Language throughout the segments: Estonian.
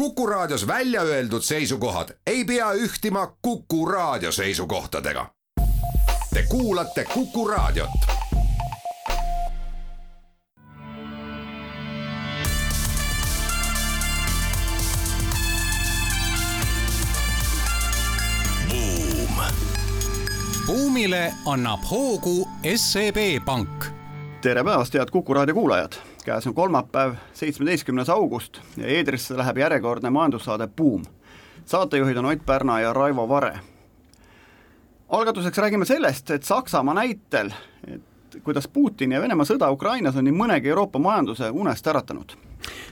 Kuku Raadios välja öeldud seisukohad ei pea ühtima Kuku Raadio seisukohtadega. Te kuulate Kuku Raadiot. buumile annab hoogu SEB Pank. tere päevast, head Kuku raadio kuulajad! Käes on kolmapäev, seitsmeteistkümnes august ja eetrisse läheb järjekordne majandussaade Buum. saatejuhid on Ott Pärna ja Raivo Vare. algatuseks räägime sellest, et Saksamaa näitel, et kuidas Putini ja Venemaa sõda Ukrainas on nii mõnegi Euroopa majanduse unest äratanud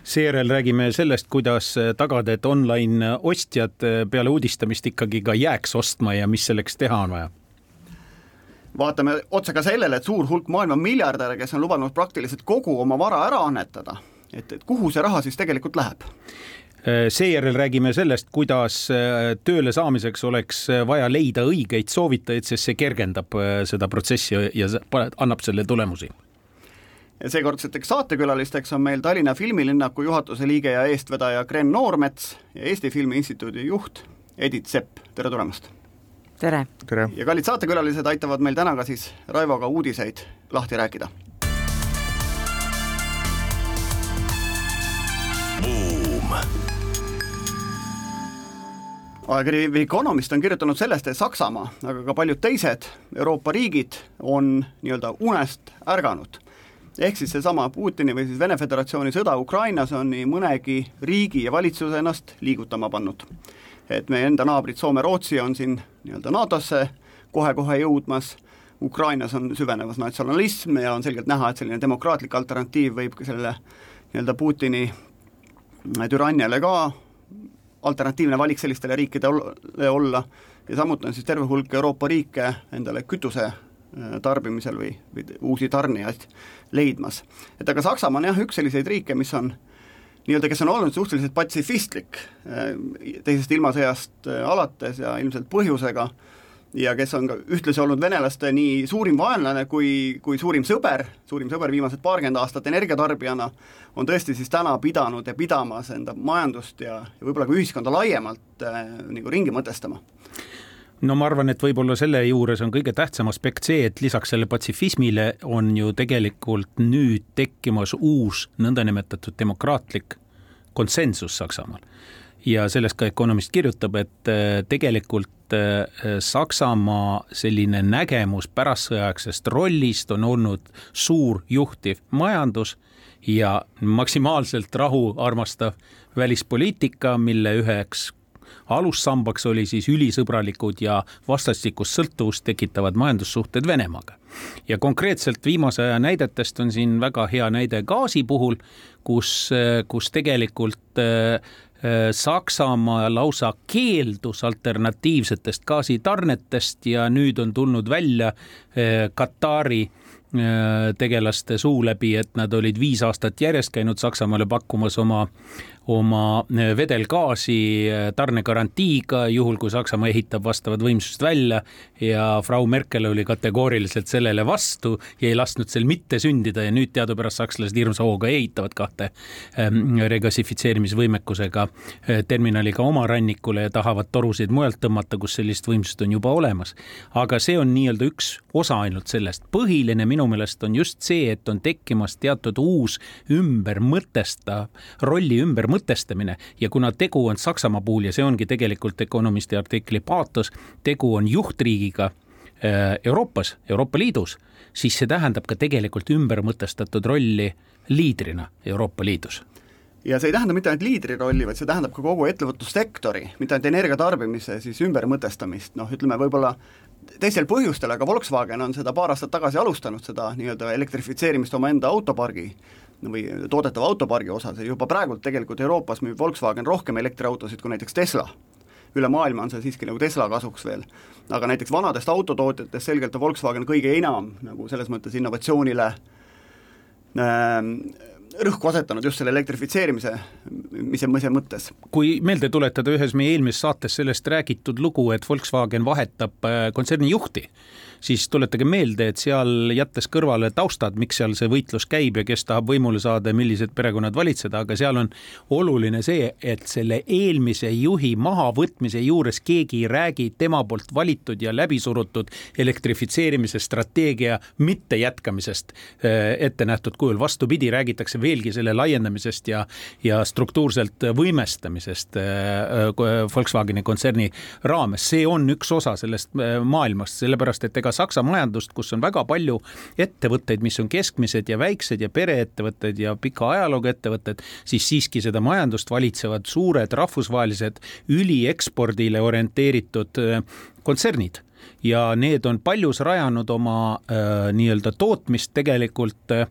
seejärel räägime sellest, kuidas tagada, et online ostjad peale uudistamist ikkagi ka jääks ostma ja mis selleks teha on vaja vaatame otsa ka sellele, et suur hulk maailma miljardäre, kes on lubanud praktiliselt kogu oma vara ära annetada, et, et kuhu see raha siis tegelikult läheb? seejärel räägime sellest, kuidas äh, tööle saamiseks oleks vaja leida õigeid soovitajaid, sest see kergendab äh, seda protsessi ja annab selle tulemusi seekordseteks saatekülalisteks on meil Tallinna filmilinnaku juhatuse liige ja eestvedaja Gren Noormets ja Eesti Filmi Instituudi juht Edith Sepp, tere tulemast! Tere! tere! ja kallid saatekülalised aitavad meil täna ka siis Raivoga uudiseid lahti rääkida. ajakiri Economist on kirjutanud sellest, et Saksamaa, aga ka paljud teised Euroopa riigid on nii-öelda unest ärganud. ehk siis seesama Putini või siis Vene Föderatsiooni sõda Ukrainas on nii mõnegi riigi ja valitsuse ennast liigutama pannud et meie enda naabrid Soome-Rootsi on siin nii-öelda NATO-sse kohe-kohe jõudmas, Ukrainas on süvenemas natsionalism ja on selgelt näha, et selline demokraatlik alternatiiv võib ka sellele nii-öelda Putini türanniale ka alternatiivne valik sellistele riikidele olla ja samuti on siis terve hulk Euroopa riike endale kütuse äh, tarbimisel või, või uusi tarnijaid leidmas. et aga Saksamaa on jah, üks selliseid riike, mis on nii-öelda, kes on olnud suhteliselt patsifistlik äh, teisest ilmasõjast äh, alates ja ilmselt põhjusega, ja kes on ka ühtlasi olnud venelaste nii suurim vaenlane kui, kui suurim sõber, suurim sõber viimased paarkümmend aastat energiatarbijana, on tõesti siis täna pidanud ja pidamas enda majandust ja, ja võib-olla ka ühiskonda laiemalt äh, nagu ringi mõtestama no ma arvan, et võib-olla selle juures on kõige tähtsam aspekt see, et lisaks selle patsifismile on ju tegelikult nüüd tekkimas uus nõndanimetatud demokraatlik konsensus Saksamaal. ja sellest ka Economist kirjutab, et äh, tegelikult äh, Saksamaa selline nägemus pärastsõjaaegsest rollist on olnud suur juhtiv majandus ja maksimaalselt rahu armastav välispoliitika, mille üheks alussambaks oli siis ülisõbralikud ja vastastikust sõltuvust tekitavad majandussuhted Venemaaga. ja konkreetselt viimase aja näidetest on siin väga hea näide gaasi puhul, kus, kus tegelikult äh, Saksamaa lausa keeldus alternatiivsetest gaasitarnetest ja nüüd on tulnud välja äh, Katari äh, tegelaste suu läbi, et nad olid viis aastat järjest käinud Saksamaale pakkumas oma, oma äh, vedelgaasi äh, tarnegarantiiga, juhul kui Saksamaa ehitab vastavad võimsused välja ja Frau Merkel oli kategooriliselt sellele vastu ja ei lasknud sel mitte sündida ja nüüd teadupärast sakslased hirmsa hooga ehitavad kahte ähm, regassifitseerimisvõimekusega äh, terminali ka oma rannikule ja tahavad torusid mujalt tõmmata, kus sellist võimsust on juba olemas. aga see on nii-öelda üks osa ainult sellest. põhiline minu meelest on just see, et on tekkimas teatud uus ümbermõtestav, rolli ümbermõtestav mõtestamine. Ja kuna tegu on Saksamaa puhul ja see ongi tegelikult Economisti artikli paatos, tegu on juhtriigiga äh, Euroopas, Euroopa Liidus, siis see tähendab ka tegelikult ümbermõtestatud rolli liidrina Euroopa Liidus. Ja see ei tähenda mitte ainult liidri rolli, vaid see tähendab ka kogu ettevõtlussektori, mitte ainult energiatarbimise siis ümbermõtestamist, noh, ütleme võib-olla teistel põhjustel, aga Volkswagen on seda paar aastat tagasi alustanud, seda nii-öelda elektrifitseerimist omaenda autopargi või toodetava autopargi osas juba praegult tegelikult Euroopas müüb Volkswagen rohkem elektriautosid kui näiteks Tesla. üle maailma on see siiski nagu Tesla kasuks veel. aga näiteks vanadest autotootjatest selgelt on Volkswagen kõige enam nagu selles mõttes innovatsioonile äh, rõhku asetanud just selle elektrifitseerimise mis mis see mõttes. kui meelde tuletada ühes meie eelmises saates sellest räägitud lugu, et Volkswagen vahetab kontserni juhti siis tuletage meelde, et seal jättes kõrvale taustad, miks seal see võitlus käib ja kes tahab võimule saada ja millised perekonnad valitseda, aga seal on oluline see, et selle eelmise juhi mahavõtmise juures keegi ei räägi tema poolt valitud ja läbisurutud elektrifitseerimise strateegia mitte jätkamisest äh, ette nähtud kujul. vastupidi, räägitakse veelgi selle laiendamisest ja, ja struktuurselt võimestamisest äh, äh, Volkswageni kontserni raames. see on üks osa sellest maailmast, sellepärast et ega ka Saksa majandust, kus on väga palju ettevõtteid, mis on keskmised ja väiksed ja pereettevõtted ja pika ajalooga ettevõtted, siis siiski seda majandust valitsevad suured rahvusvahelised üliekspordile orienteeritud äh, kontsernid. Ja need on paljus rajanud oma äh, nii-öelda tootmist tegelikult äh,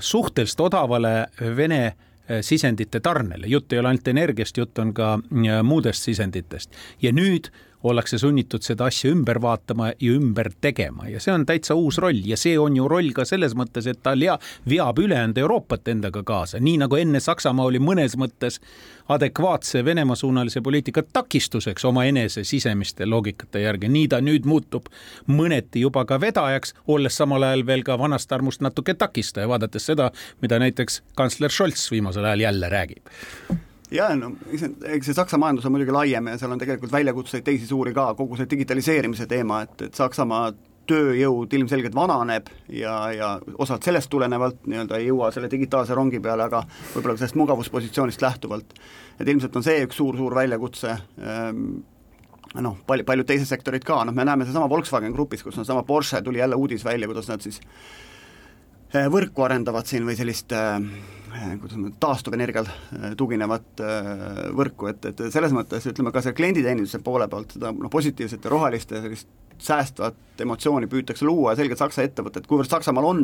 suhteliselt odavale Vene äh, sisendite tarnele, jutt ei ole ainult energiast, jutt on ka äh, muudest sisenditest. Ja nüüd ollakse sunnitud seda asja ümber vaatama ja ümber tegema. Ja see on täitsa uus roll ja see on ju roll ka selles mõttes, et ta lia-, veab ülejäänud Euroopat endaga kaasa, nii nagu enne Saksamaa oli mõnes mõttes adekvaatse Venemaa-suunalise poliitika takistuseks omaenese sisemiste loogikate järgi, nii ta nüüd muutub mõneti juba ka vedajaks, olles samal ajal veel ka vanast armust natuke takistaja, vaadates seda, mida näiteks kantsler Scholz viimasel ajal jälle räägib ja no eks see Saksa majandus on muidugi laiem ja seal on tegelikult väljakutseid teisi suuri ka, kogu see digitaliseerimise teema, et, et Saksamaa tööjõud ilmselgelt vananeb ja, ja osalt sellest tulenevalt nii-öelda ei jõua selle digitaalse rongi peale, aga võib-olla sellest mugavuspositsioonist lähtuvalt. et ilmselt on see üks suur-suur väljakutse ähm, noh, palju, paljud teised sektorid ka, noh me näeme sedasama Volkswagen Grupis, kus on sama Porsche, tuli jälle uudis välja, kuidas nad siis äh, võrku arendavad siin või sellist äh, kuidas ma, taastuvenergial eh, tuginevat eh, võrku, et, et selles mõttes ütleme ka selle klienditeeninduse poole pealt seda noh, positiivset ja rohelist ja sellist säästvat emotsiooni püütakse luua ja selgelt Saksa ettevõtted, kuivõrd Saksamaal on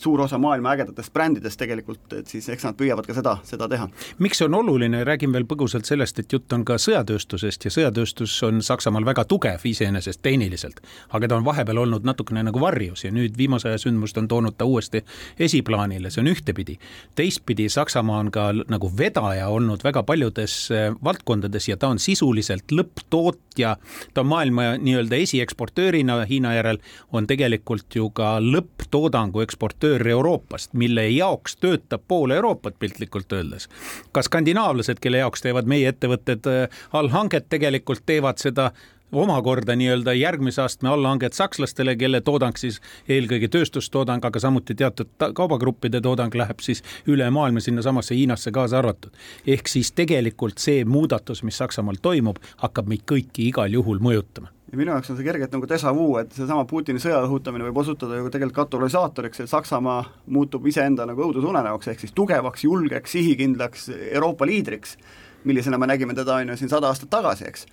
suur osa maailma ägedatest brändidest tegelikult, et siis eks nad püüavad ka seda, seda teha. miks see on oluline, räägin veel põgusalt sellest, et jutt on ka sõjatööstusest ja sõjatööstus on Saksamaal väga tugev iseenesest tehniliselt, aga ta on vahepeal olnud natukene nagu varjus ja nüüd viimase aja sündmused on toonud ta uuesti esiplaanile, see on ühtepidi. teistpidi Saksamaa on ka nagu vedaja olnud väga paljudes eh, valdkondades ja ta on sisuliselt lõpptootja, ta on maailma nii-öelda esieksport eksportöörina Hiina järel on tegelikult ju ka lõpptoodangu eksportöör Euroopast, mille jaoks töötab pool Euroopat piltlikult öeldes. ka skandinaavlased, kelle jaoks teevad meie ettevõtted äh, allhanget, tegelikult teevad seda omakorda nii-öelda järgmise astme allahanget sakslastele, kelle toodang siis eelkõige tööstustoodang, aga samuti teatud kaubagruppide toodang läheb siis üle maailma sinnasamasse Hiinasse kaasa arvatud. ehk siis tegelikult see muudatus, mis Saksamaal toimub, hakkab meid kõiki igal juhul mõjutama ja minu jaoks on see kergelt nagu déjà vu, et seesama Putini sõja õhutamine võib osutuda ju tegelikult katalüsaatoriks, et Saksamaa muutub iseenda nagu õudusunenäoks, ehk siis tugevaks, julgeks, sihikindlaks Euroopa liidriks, millisena me nägime teda, on ju, siin sada aastat tagasi, eks.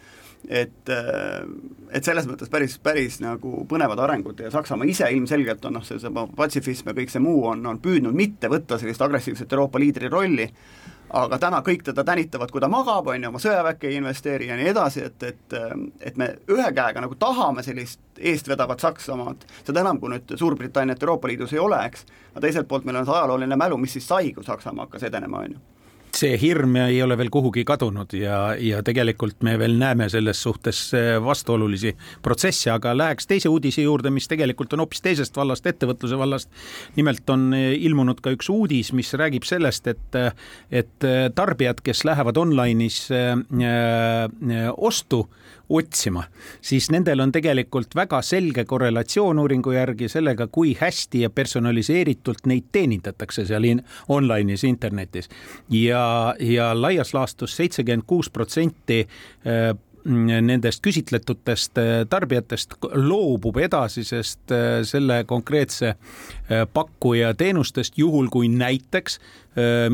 Et, et selles mõttes päris, päris nagu põnevad arengud ja Saksamaa ise ilmselgelt on noh, see, see patsifism ja kõik see muu on, on püüdnud mitte võtta sellist agressiivset Euroopa liidri rolli, aga täna kõik teda tänitavad, kui ta magab, on ju, oma sõjaväkke ei investeeri ja nii edasi, et, et et me ühe käega nagu tahame sellist eestvedavat Saksamaad, seda enam, kui nüüd Suurbritanniat Euroopa Liidus ei ole, eks, aga teiselt poolt meil on see ajalooline mälu, mis siis sai, kui Saksamaa hakkas edenema, on ju see hirm ei ole veel kuhugi kadunud ja, ja tegelikult me veel näeme selles suhtes eh, vastuolulisi protsesse, aga läheks teise uudise juurde, mis tegelikult on hoopis teisest vallast, ettevõtluse vallast. nimelt on eh, ilmunud ka üks uudis, mis räägib sellest, et, et eh, tarbijad, kes lähevad online'is ostu otsima, siis nendel on tegelikult väga selge korrelatsioon uuringu järgi sellega, kui hästi ja personaliseeritult neid teenindatakse seal in, online'is internetis. ja, ja laias laastus seitsekümmend kuus protsenti äh, nendest küsitletutest äh, tarbijatest loobub edasisest äh, selle konkreetse pakkuja teenustest, juhul kui näiteks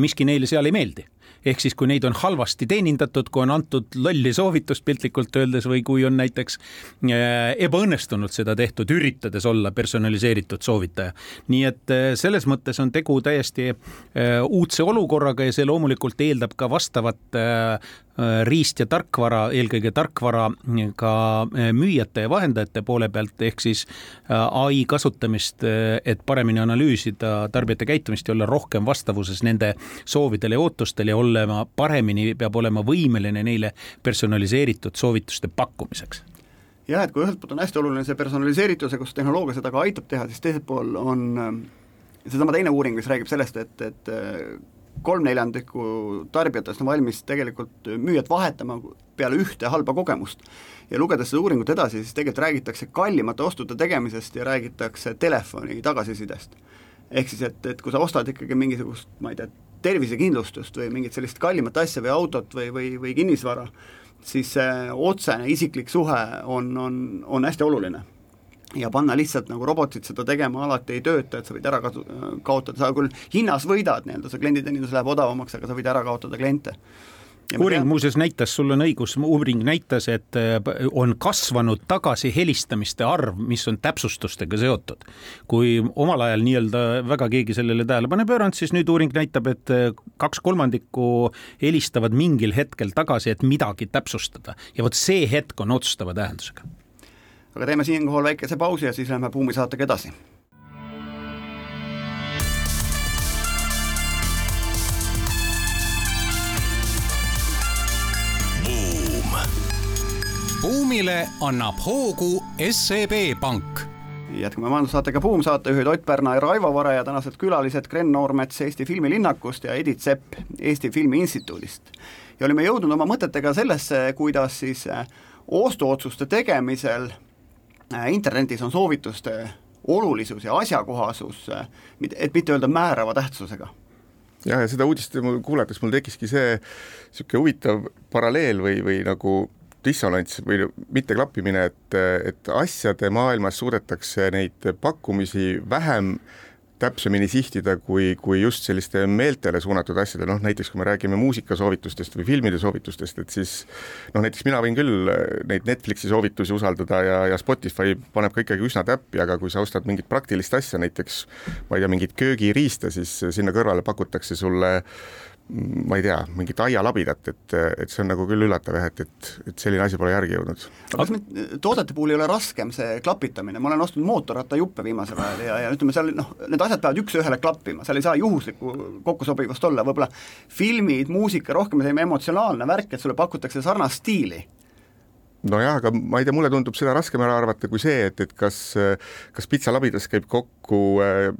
miski neile seal ei meeldi ehk siis, kui neid on halvasti teenindatud, kui on antud lolli soovitust piltlikult öeldes või kui on näiteks äh, ebaõnnestunud seda tehtud, üritades olla personaliseeritud soovitaja. nii et äh, selles mõttes on tegu täiesti äh, uudse olukorraga ja see loomulikult eeldab ka vastavat riist ja tarkvara, eelkõige tarkvara ka äh, müüjate ja vahendajate poole pealt, ehk siis äh, ai kasutamist, et paremini analüüsida tarbijate käitumist ja olla rohkem vastavuses nende soovidele ja ootustele ja olema paremini, peab olema võimeline neile personaliseeritud soovituste pakkumiseks. Jah, et kui ühelt poolt on hästi oluline see personaliseerituse, kus tehnoloogia seda ka aitab teha, siis teiselt pool on seesama teine uuring, mis räägib sellest, et, et kolm neljandikku tarbijatest on valmis tegelikult müüjat vahetama peale ühte halba kogemust. ja lugedes seda uuringut edasi, siis tegelikult räägitakse kallimate ostude tegemisest ja räägitakse telefoni tagasisidest. ehk siis, et, et kui sa ostad ikkagi mingisugust, ma ei tea, tervisekindlustust või mingit sellist kallimat asja või autot või, või, või kinnisvara, siis see otsene isiklik suhe on, on, on hästi oluline ja panna lihtsalt nagu robotid seda tegema alati ei tööta, et sa võid ära kasu-, kaotada, sa küll hinnas võidad nii-öelda, see klienditeenindus läheb odavamaks, aga sa võid ära kaotada kliente. Uuring muuseas näitas, sul on õigus, uuring näitas, et äh, on kasvanud tagasi helistamiste arv, mis on täpsustustega seotud. kui omal ajal nii-öelda väga keegi sellele tähelepanu ei pööranud, siis nüüd uuring näitab, et äh, kaks kolmandikku helistavad mingil hetkel tagasi, et midagi täpsustada. Ja vot see hetk on otsustava tähendusega aga teeme siinkohal väikese pausi ja siis lähme Buumi saatega edasi. buumile annab hoogu SEB Pank jätkame majandussaatega Buum, saatejuhid Ott Pärna ja Raivo Vare ja tänased külalised Gren Noormets Eesti Filmilinnakust ja Edith Sepp Eesti Filmi Instituudist. ja olime jõudnud oma mõtetega sellesse, kuidas siis ostuotsuste tegemisel Äh, internetis on soovituste olulisus ja asjakohasus, äh, et mitte öelda määrava tähtsusega. Jah, ja seda uudist kuulates mul tekkiski see niisugune huvitav paralleel või, või nagu dissonants või mitteklappimine, et, et asjade maailmas suudetakse neid pakkumisi vähem täpsemini sihtida kui, kui just selliste meeltele suunatud asjade, noh näiteks kui me räägime muusikasoovitustest või filmide soovitustest, et siis noh, näiteks mina võin küll äh, neid Netflixi soovitusi usaldada ja, ja Spotify paneb ka ikkagi üsna täppi, aga kui sa ostad mingit praktilist asja, näiteks ma ei tea, mingit köögiriista, siis sinna kõrvale pakutakse sulle ma ei tea, mingit aialabidat, et, et see on nagu küll üllatav jah, et, et, et selline asi pole järgi jõudnud. aga kas nüüd toodete puhul ei ole raskem see klapitamine, ma olen ostnud mootorrattajuppe viimasel ajal ja, ja ütleme seal noh, need asjad peavad üks-ühele klappima, seal ei saa juhuslikku kokkusobivust olla, võib-olla filmid, muusika, rohkem selline emotsionaalne värk, et sulle pakutakse sarnast stiili nojah, aga ma ei tea, mulle tundub seda raskem ära arvata kui see, et, et kas, kas pitsalabidas käib kokku äh,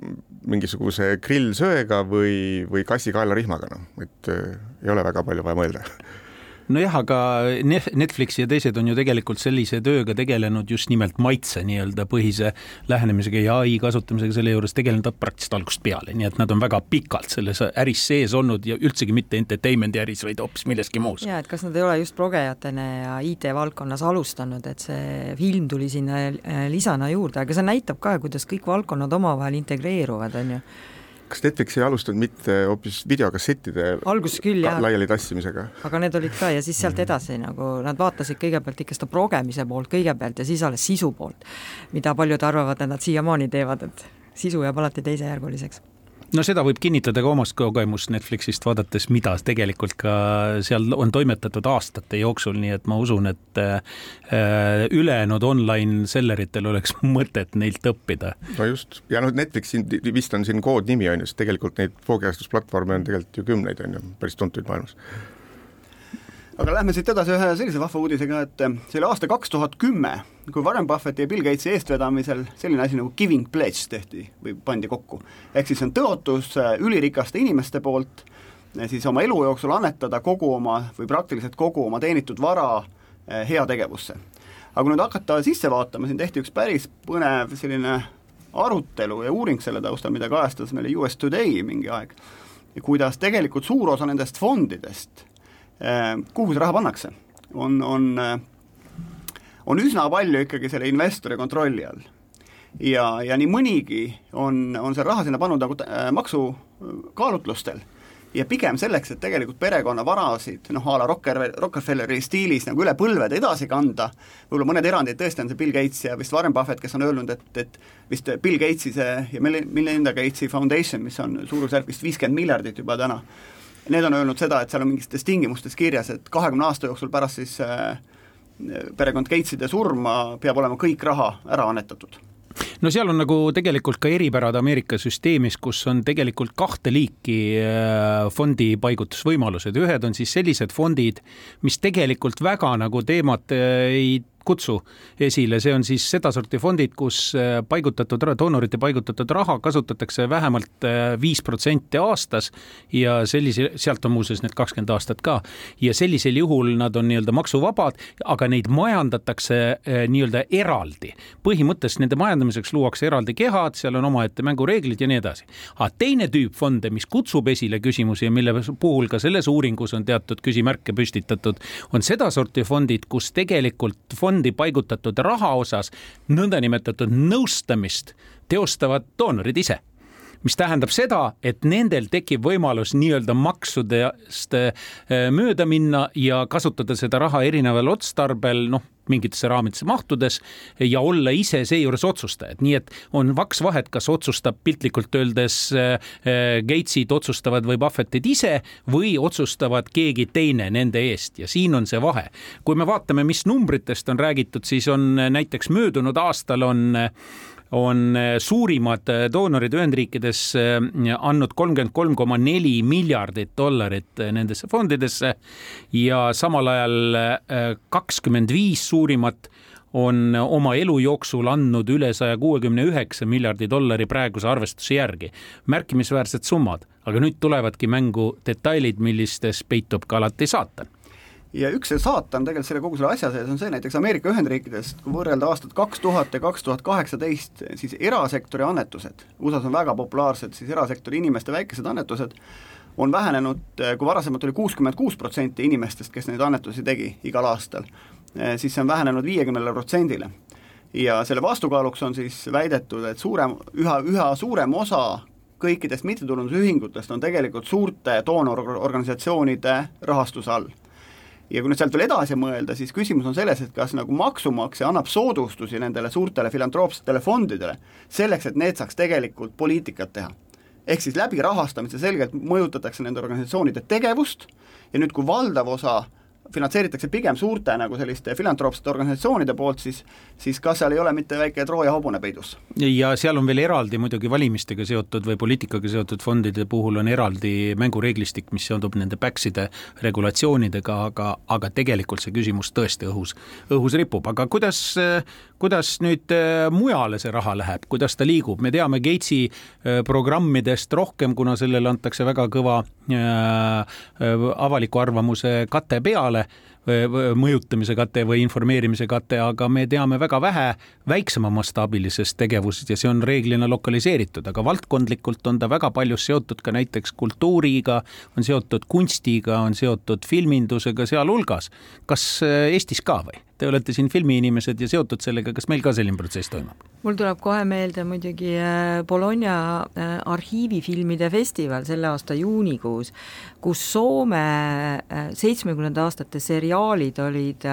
mingisuguse grillsöega või, või kassi kaelarihmaga, noh, et äh, ei ole väga palju vaja mõelda nojah, aga Netflix ja teised on ju tegelikult sellise tööga tegelenud just nimelt maitse nii-öelda põhise lähenemisega ja ai kasutamisega selle juures tegelenud praktiliselt algusest peale, nii et nad on väga pikalt selles äris sees olnud ja üldsegi mitte entertainment'i äris, vaid hoopis milleski muus. ja et kas nad ei ole just progejatena ja IT-valdkonnas alustanud, et see film tuli sinna äh, lisana juurde, aga see näitab ka, kuidas kõik valdkonnad omavahel integreeruvad, on ju kas Netflix ei alustanud mitte hoopis videokassettide alguses küll, jah. laiali tassimisega? aga need olid ka ja siis sealt mhm. edasi nagu nad vaatasid kõigepealt ikka seda progemise poolt kõigepealt ja siis alles sisu poolt, mida paljud arvavad, et nad siiamaani teevad, et sisu jääb alati teisejärguliseks no seda võib kinnitada ka omast kogemust Netflixist vaadates, mida tegelikult ka seal on toimetatud aastate jooksul, nii et ma usun, et äh, ülejäänud online selleritel oleks mõtet neilt õppida. no just, ja noh, Netflix siin vist on siin koodnimi on ju, sest tegelikult neid voogeajastusplatvorme on tegelikult ju kümneid, on ju, päris tuntuid maailmas aga lähme siit edasi ühe sellise vahva uudisega, et eh, see oli aasta kaks tuhat kümme, kui Warren Buffetti ja Bill Gatesi eestvedamisel selline asi nagu giving pledge tehti või pandi kokku. ehk siis on tõotus eh, ülirikaste inimeste poolt eh, siis oma elu jooksul annetada kogu oma või praktiliselt kogu oma teenitud vara heategevusse. aga kui nüüd hakata sisse vaatama, siin tehti üks päris põnev selline arutelu ja uuring selle taustal, mida kajastas meile US Today mingi aeg, kuidas tegelikult suur osa nendest fondidest kuhu see raha pannakse, on, on, äh, on üsna palju ikkagi selle investori kontrolli all. ja, ja nii mõnigi on, on selle raha sinna pannud nagu äh, maksukaalutlustel ja pigem selleks, et tegelikult perekonna varasid noh, a la Rocker, Rockefelleri stiilis nagu üle põlvede edasi kanda, võib-olla mõned erandid tõesti on see Bill Gates ja vist Warren Buffett, kes on öelnud, et, et vist Bill Gatesi see ja Melinda Gatesi Foundation, mis on suurusjärk vist viiskümmend miljardit juba täna, need on öelnud seda, et seal on mingites tingimustes kirjas, et kahekümne aasta jooksul pärast siis äh, perekond Gateside surma peab olema kõik raha ära annetatud. No seal on nagu tegelikult ka eripärad Ameerika süsteemis, kus on tegelikult kahte liiki äh, fondi paigutusvõimalused, ühed on siis sellised fondid, mis tegelikult väga nagu teemat äh, ei kutsu esile, see on siis sedasorti fondid, kus äh, paigutatud, doonorite paigutatud raha kasutatakse vähemalt äh, viis protsenti aastas ja sellise, sealt on muuseas need kakskümmend aastat ka. ja sellisel juhul nad on nii-öelda maksuvabad, aga neid majandatakse äh, nii-öelda eraldi. põhimõtteliselt nende majandamiseks luuakse eraldi kehad, seal on omaette mängureeglid ja nii edasi. aga teine tüüp fonde, mis kutsub esile küsimusi ja mille puhul ka selles uuringus on teatud küsimärke püstitatud, on sedasorti fondid, kus tegelikult fond fondi paigutatud raha osas nõndanimetatud nõustamist teostavad doonorid ise. mis tähendab seda, et nendel tekib võimalus nii-öelda maksudest äh, mööda minna ja kasutada seda raha erineval otstarbel, noh mingitesse raamidesse mahtudes ja olla ise seejuures otsustajad, nii et on vaks vahet, kas otsustab piltlikult öeldes äh, Gatesid otsustavad või Buffettid ise või otsustavad keegi teine nende eest ja siin on see vahe. kui me vaatame, mis numbritest on räägitud, siis on näiteks möödunud aastal on on suurimad doonorid Ühendriikides andnud kolmkümmend kolm koma neli miljardit dollarit nendesse fondidesse. Ja samal ajal kakskümmend viis suurimat on oma elu jooksul andnud üle saja kuuekümne üheksa miljardi dollari praeguse arvestuse järgi. märkimisväärsed summad, aga nüüd tulevadki mängu detailid, millistes peitub ka alati saatan ja üks see saatan tegelikult selle kogu selle asja sees on see näiteks Ameerika Ühendriikidest, kui võrrelda aastat kaks tuhat ja kaks tuhat kaheksateist, siis erasektori annetused, USA-s on väga populaarsed siis erasektori inimeste väikesed annetused, on vähenenud, kui varasemalt oli kuuskümmend kuus protsenti inimestest, kes neid annetusi tegi igal aastal, siis see on vähenenud viiekümnele protsendile. ja selle vastukaaluks on siis väidetud, et suurem, üha, üha suurem osa kõikidest mittetulundusühingutest on tegelikult suurte doonororganisatsioonide rahastuse all ja kui nüüd sealt veel edasi mõelda, siis küsimus on selles, et kas nagu maksumaksja annab soodustusi nendele suurtele filantroopsetele fondidele, selleks et need saaks tegelikult poliitikat teha. ehk siis läbi rahastamise selgelt mõjutatakse nende organisatsioonide tegevust ja nüüd, kui valdav osa finantseeritakse pigem suurte nagu selliste filantroopsete organisatsioonide poolt, siis siis kas seal ei ole mitte väike Trooja hobune peidus? ja seal on veel eraldi muidugi valimistega seotud või poliitikaga seotud fondide puhul on eraldi mängureeglistik, mis seondub nende backside regulatsioonidega, aga, aga tegelikult see küsimus tõesti õhus, õhus ripub, aga kuidas, kuidas nüüd äh, mujale see raha läheb, kuidas ta liigub, me teame Gatesi äh, programmidest rohkem, kuna sellele antakse väga kõva äh, avaliku arvamuse kate peale mõjutamise kate või informeerimise kate, aga me teame väga vähe väiksema mastaabilisest tegevusest ja see on reeglina lokaliseeritud, aga valdkondlikult on ta väga palju seotud ka näiteks kultuuriga, on seotud kunstiga, on seotud filmindusega sealhulgas. kas Eestis ka või? Te olete siin filmiinimesed ja seotud sellega, kas meil ka selline protsess toimub? mul tuleb kohe meelde muidugi äh, Bologna äh, arhiivifilmide festival selle aasta juunikuus, kus Soome äh, seitsmekümnenda aastate seriaalid olid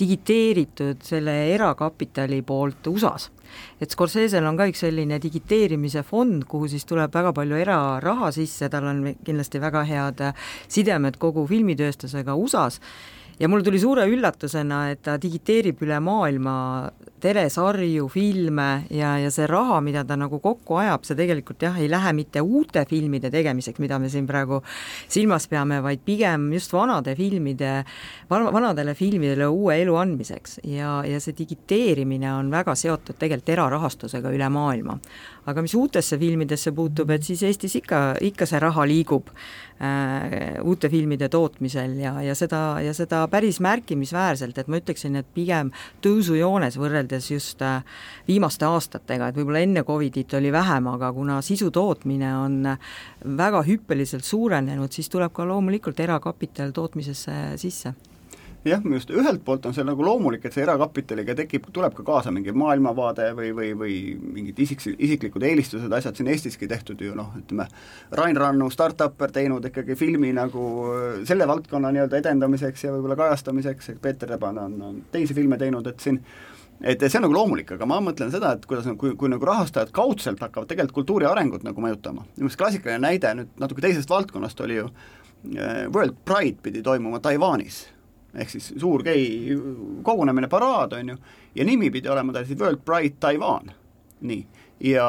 digiteeritud selle erakapitali poolt USA-s et Scorsese'l on ka üks selline digiteerimise fond, kuhu siis tuleb väga palju eraraha sisse, tal on kindlasti väga head sidemed kogu filmitööstusega USA-s ja mul tuli suure üllatusena, et ta digiteerib üle maailma telesarju, filme ja, ja see raha, mida ta nagu kokku ajab, see tegelikult jah, ei lähe mitte uute filmide tegemiseks, mida me siin praegu silmas peame, vaid pigem just vanade filmide, vanadele filmidele uue elu andmiseks ja, ja see digiteerimine on väga seotud tegelikult erarahastusega üle maailma. Aga mis uutesse filmidesse puutub, et siis Eestis ikka, ikka see raha liigub äh, uute filmide tootmisel ja, ja seda, ja seda päris märkimisväärselt, et ma ütleksin, et pigem tõusujoones võrreldes võrreldes just äh, viimaste aastatega, et võib-olla enne Covidit oli vähem, aga kuna sisu tootmine on väga hüppeliselt suurenenud, siis tuleb ka loomulikult erakapital tootmisesse sisse jah, minu arust ühelt poolt on see nagu loomulik, et see erakapitaliga tekib, tuleb ka kaasa mingi maailmavaade või, või, või mingid isik, isiklikud eelistused, asjad siin Eestiski tehtud ju noh, ütleme, Rain Rannu startup'er teinud ikkagi filmi nagu selle valdkonna nii-öelda edendamiseks ja võib-olla kajastamiseks, Peeter Rebane on, on teisi filme teinud, et siin et see on nagu loomulik, aga ma mõtlen seda, et kuidas, kui, kui nagu rahastajad kaudselt hakkavad tegelikult kultuuri arengut nagu mõjutama, minu meelest klassikaline näide nüüd natuke teisest valdkonnast oli ju World Pride pidi toimuma Taiwanis, ehk siis suur gei kogunemine, paraad, on ju, ja nimi pidi olema tal siis World Pride Taiwan, nii, ja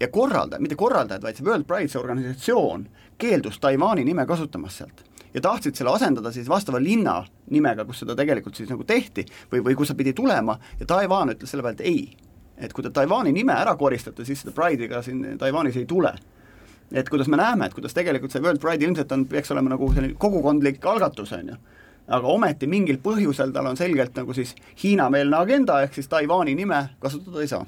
ja korraldajad, mitte korraldajad, vaid see World Pride, see organisatsioon, keeldus Taiwan'i nime kasutamast sealt. Ja tahtsid selle asendada siis vastava linna nimega, kus seda tegelikult siis nagu tehti või, või kus see pidi tulema ja Taiwan ütles selle peale, et ei. et kui te Taiwan'i nime ära koristate, siis seda Pride'i ka siin Taiwan'is ei tule. et kuidas me näeme, et kuidas tegelikult see World Pride ilmselt on, peaks olema nagu selline kogukondlik algatus, on ju aga ometi mingil põhjusel tal on selgelt nagu siis Hiina-meelne agenda, ehk siis Taiwan'i nime kasutada ei saa.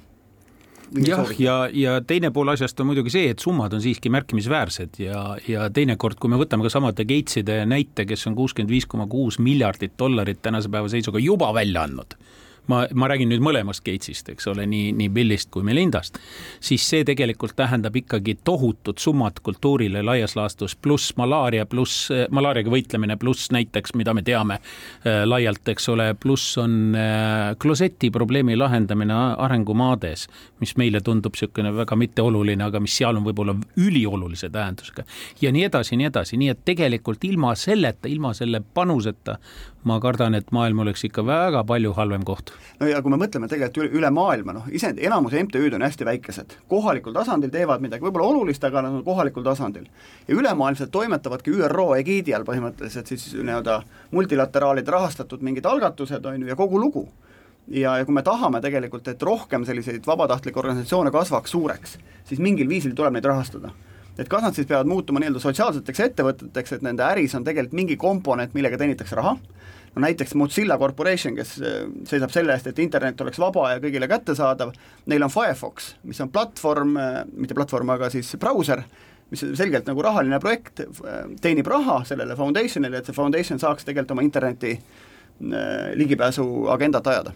Jah, ja, ja teine pool asjast on muidugi see, et summad on siiski märkimisväärsed ja, ja teinekord, kui me võtame ka samade Gateside näite, kes on kuuskümmend viis koma kuus miljardit dollarit tänase päeva seisuga juba välja andnud ma, ma räägin nüüd mõlemast Gates'ist, eks ole, nii, nii Billist kui Melindast, siis see tegelikult tähendab ikkagi tohutut summat kultuurile laias laastus, pluss malaaria, pluss malaariaga võitlemine, pluss näiteks, mida me teame äh, laialt, eks ole, pluss on äh, kloseti probleemi lahendamine arengumaades, mis meile tundub niisugune väga mitteoluline, aga mis seal on võib-olla üliolulise tähendusega. ja nii edasi, nii edasi, nii et tegelikult ilma selleta, ilma selle panuseta ma kardan, et maailm oleks ikka väga palju halvem koht. No ja kui me mõtleme tegelikult üle, üle maailma, noh, ise enamus MTÜ-d on hästi väikesed, kohalikul tasandil teevad midagi võib-olla olulist, aga nad on kohalikul tasandil. ja ülemaailmselt toimetavadki ÜRO egiidi all põhimõtteliselt siis nii-öelda multilateraalide rahastatud mingid algatused, on ju, ja kogu lugu. Ja, ja kui me tahame tegelikult, et rohkem selliseid vabatahtlikke organisatsioone kasvaks suureks, siis mingil viisil tuleb neid rahastada. Et kas nad siis peavad muutuma nii-öelda sotsiaalseteks ettevõteteks, et nende äris on tegelikult mingi komponent, millega teenitakse raha, no näiteks Mozilla Corporation, kes äh, seisab selle eest, et internet oleks vaba ja kõigile kättesaadav, neil on Firefox, mis on platvorm, äh, mitte platvorm, aga siis brauser, mis on selgelt nagu rahaline projekt, äh, teenib raha sellele foundation'ile, et see foundation saaks tegelikult oma interneti ligipääsu agendat ajada.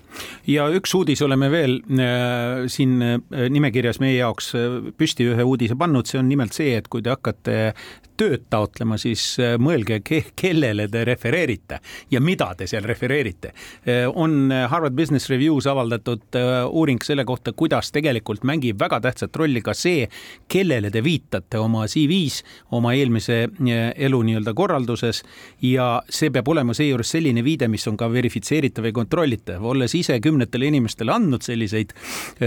ja üks uudis oleme veel äh, siin nimekirjas meie jaoks püsti ühe uudise pannud, see on nimelt see, et kui te hakkate tööd taotlema, siis äh, mõelge, kellele te refereerite ja mida te seal refereerite. Äh, on äh, Harvard Business Reviews avaldatud uuring selle kohta, kuidas tegelikult mängib väga tähtsat rolli ka see, kellele te viitate oma CV-s, oma eelmise elu nii-öelda korralduses ja see peab olema seejuures selline viide, mis on ka verifitseeritav ja kontrollitav. olles ise kümnetele inimestele andnud selliseid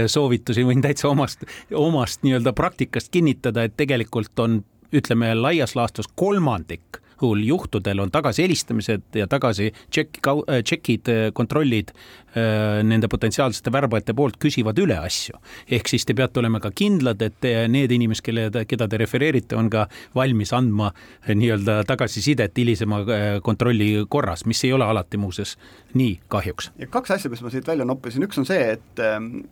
soovitusi, võin täitsa omast, omast nii-öelda praktikast kinnitada, et tegelikult on ütleme laias laastus kolmandik juhul juhtudel on tagasihelistamised ja tagasi tšekk, tšekid, kontrollid äh, nende potentsiaalsete värbajate poolt küsivad üle asju. ehk siis te peate olema ka kindlad, et need inimesed, kelle, keda te refereerite, on ka valmis andma äh, nii-öelda tagasisidet hilisema äh, kontrolli korras, mis ei ole alati muuseas nii kahjuks. ja kaks asja, mis ma siit välja noppisin, üks on see, et ähm,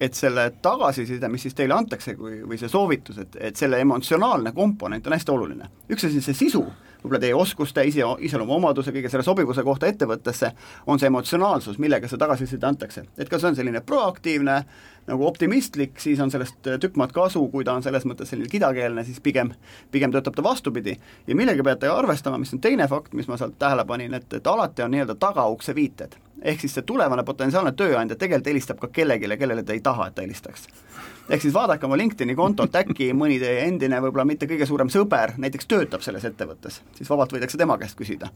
et selle tagasiside, mis siis teile antakse, kui, või see soovitus, et, et selle emotsionaalne komponent on hästi oluline. üks asi, see sisu, võib-olla teie oskuste, ise, iseloomuomaduse, kõige selle sobivuse kohta ettevõttesse, on see emotsionaalsus, millega see tagasiside antakse. et kas see on selline proaktiivne, nagu optimistlik, siis on sellest tükk maad kasu, kui ta on selles mõttes selline kidakeelne, siis pigem, pigem töötab ta vastupidi. ja millega peate arvestama, mis on teine fakt, mis ma sealt tähele panin, et, et alati on nii-öelda tagaukse viited. ehk siis see tulevane potentsiaalne tööandja tegelikult helistab ka kellelegi, kellele ta ei taha, et ta helistaks. Ehk siis vaadake oma LinkedIni kontot, äkki mõni teie endine, võib-olla mitte kõige suurem sõber näiteks töötab selles ettevõttes, siis vabalt võidakse tema käest küsida.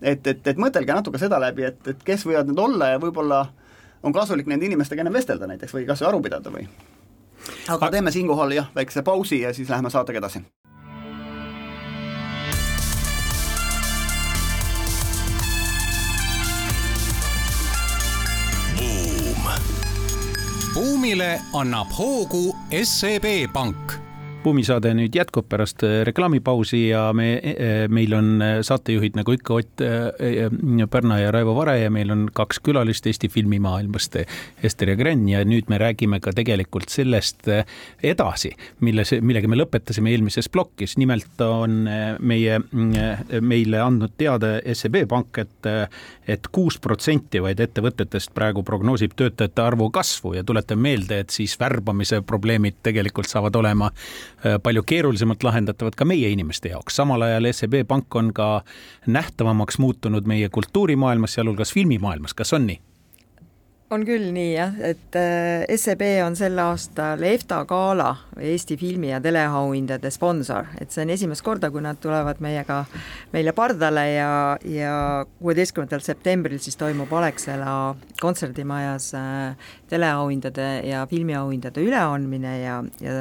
et, et, et mõtelge natuke seda läbi, et, et kes võivad need olla ja võib-olla on kasulik nende inimestega ennem vestelda näiteks või kas või aru pidada või. aga teeme siinkohal jah, väikse pausi ja siis läheme saatega edasi. Buumile annab hoogu SEB Pank buumisaade nüüd jätkub pärast äh, reklaamipausi ja me, äh, meil on äh, saatejuhid nagu ikka Ott Pärna ja Raivo Vare ja meil on kaks külalist Eesti filmimaailmast, Ester ja Gren ja nüüd me räägime ka tegelikult sellest edasi, milles, millega me lõpetasime eelmises plokis. nimelt on meie, meile andnud teada SEB Pank, et, et kuus protsenti vaid ettevõtetest praegu prognoosib töötajate arvu kasvu ja tuletan meelde, et siis värbamise probleemid tegelikult saavad olema Äh, palju keerulisemalt lahendatavad ka meie inimeste jaoks. samal ajal SEB Pank on ka nähtavamaks muutunud meie kultuurimaailmas, sealhulgas filmimaailmas, kas on nii? On küll nii jah, et äh, SEB on sel aastal EFTA gala Eesti filmi- ja teleauhindade sponsor, et see on esimest korda, kui nad tulevad meiega, meile pardale ja, ja kuueteistkümnendal septembril siis toimub Alexela kontserdimajas äh, teleauhindade ja filmiauhindade üleandmine ja, ja